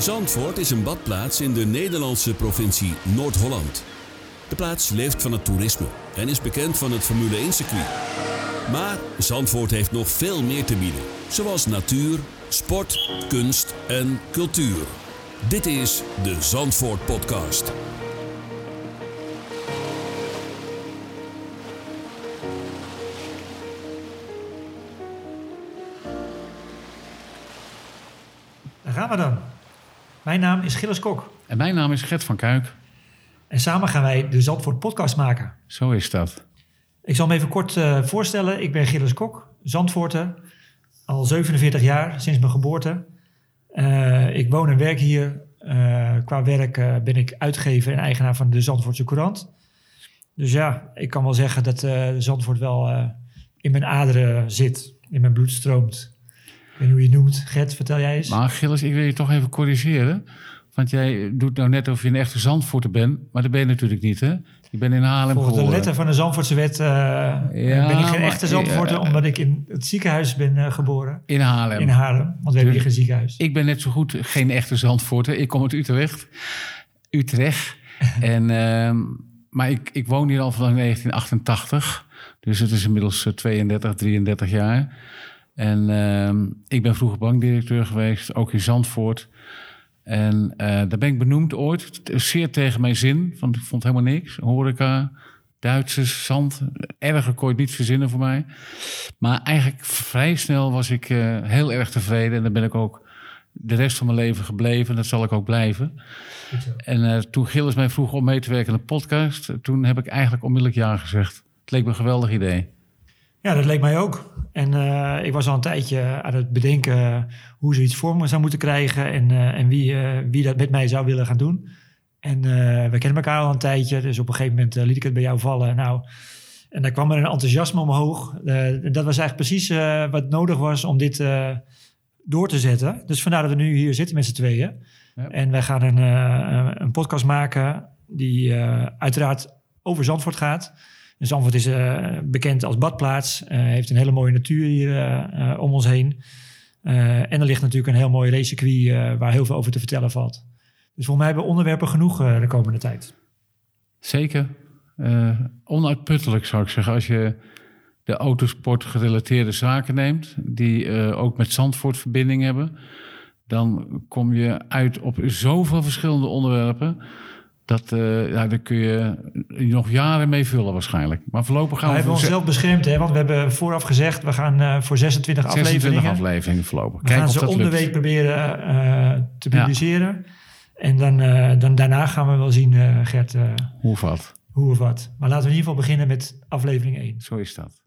Zandvoort is een badplaats in de Nederlandse provincie Noord-Holland. De plaats leeft van het toerisme en is bekend van het Formule 1-circuit. Maar Zandvoort heeft nog veel meer te bieden, zoals natuur, sport, kunst en cultuur. Dit is de Zandvoort Podcast. Gaan we dan. Mijn naam is Gilles Kok. En mijn naam is Gert van Kuik. En samen gaan wij de Zandvoort podcast maken. Zo is dat. Ik zal me even kort uh, voorstellen. Ik ben Gilles Kok, Zandvoorter. Al 47 jaar, sinds mijn geboorte. Uh, ik woon en werk hier. Uh, qua werk ben ik uitgever en eigenaar van de Zandvoortse Courant. Dus ja, ik kan wel zeggen dat Zandvoort wel in mijn aderen zit. In mijn bloed stroomt. Ik weet niet hoe je het noemt. Gert, vertel jij eens. Maar Gilles, ik wil je toch even corrigeren. Want jij doet nou net of je een echte Zandvoorter bent. Maar dat ben je natuurlijk niet, hè? Je bent in Haarlem Volgens geboren. de letter van de Zandvoortse wet uh, ja, ben ik geen echte Zandvoorter... Uh, omdat ik in het ziekenhuis ben uh, geboren. In Haarlem. In Haarlem, want we hebben hier geen ziekenhuis. Ik ben net zo goed geen echte Zandvoorter. Ik kom uit Utrecht. Utrecht. en, ehm, maar ik, ik woon hier al vanaf 1988. Dus het is inmiddels 32, 33 jaar. En ehm, ik ben vroeger bankdirecteur geweest, ook in Zandvoort... En uh, daar ben ik benoemd ooit, zeer tegen mijn zin, want ik vond helemaal niks. Horeca, Duitsers, zand, erger kon je het niet verzinnen voor mij. Maar eigenlijk vrij snel was ik uh, heel erg tevreden en daar ben ik ook de rest van mijn leven gebleven. En dat zal ik ook blijven. En uh, toen Gilles mij vroeg om mee te werken in een podcast, toen heb ik eigenlijk onmiddellijk ja gezegd. Het leek me een geweldig idee. Ja, dat leek mij ook. En uh, ik was al een tijdje aan het bedenken hoe zoiets vorm zou moeten krijgen en, uh, en wie, uh, wie dat met mij zou willen gaan doen. En we kennen elkaar al een tijdje, dus op een gegeven moment liet ik het bij jou vallen. Nou, en daar kwam er een enthousiasme omhoog. dat was eigenlijk precies wat nodig was om dit door te zetten. Dus vandaar dat we nu hier zitten met z'n tweeën. Ja. En wij gaan een, een podcast maken die uiteraard over Zandvoort gaat. Zandvoort is uh, bekend als badplaats. Uh, heeft een hele mooie natuur hier uh, om ons heen. en er ligt natuurlijk een heel mooi racecircuit waar heel veel over te vertellen valt. Dus volgens mij hebben we onderwerpen genoeg de komende tijd. Zeker. onuitputtelijk zou ik zeggen. Als je de autosport gerelateerde zaken neemt... die ook met Zandvoort verbinding hebben... dan kom je uit op zoveel verschillende onderwerpen... Dat, uh, ja, daar kun je nog jaren mee vullen waarschijnlijk. Maar voorlopig gaan we... We hebben onszelf beschermd, hè? want we hebben vooraf gezegd... we gaan uh, voor 26, 26 afleveringen... afleveringen voorlopig. We Kijk gaan ze om de week proberen uh, te publiceren. Ja. En dan, dan daarna gaan we wel zien, Gert... hoe of wat. Hoe of wat. Maar laten we in ieder geval beginnen met aflevering 1. Zo is dat.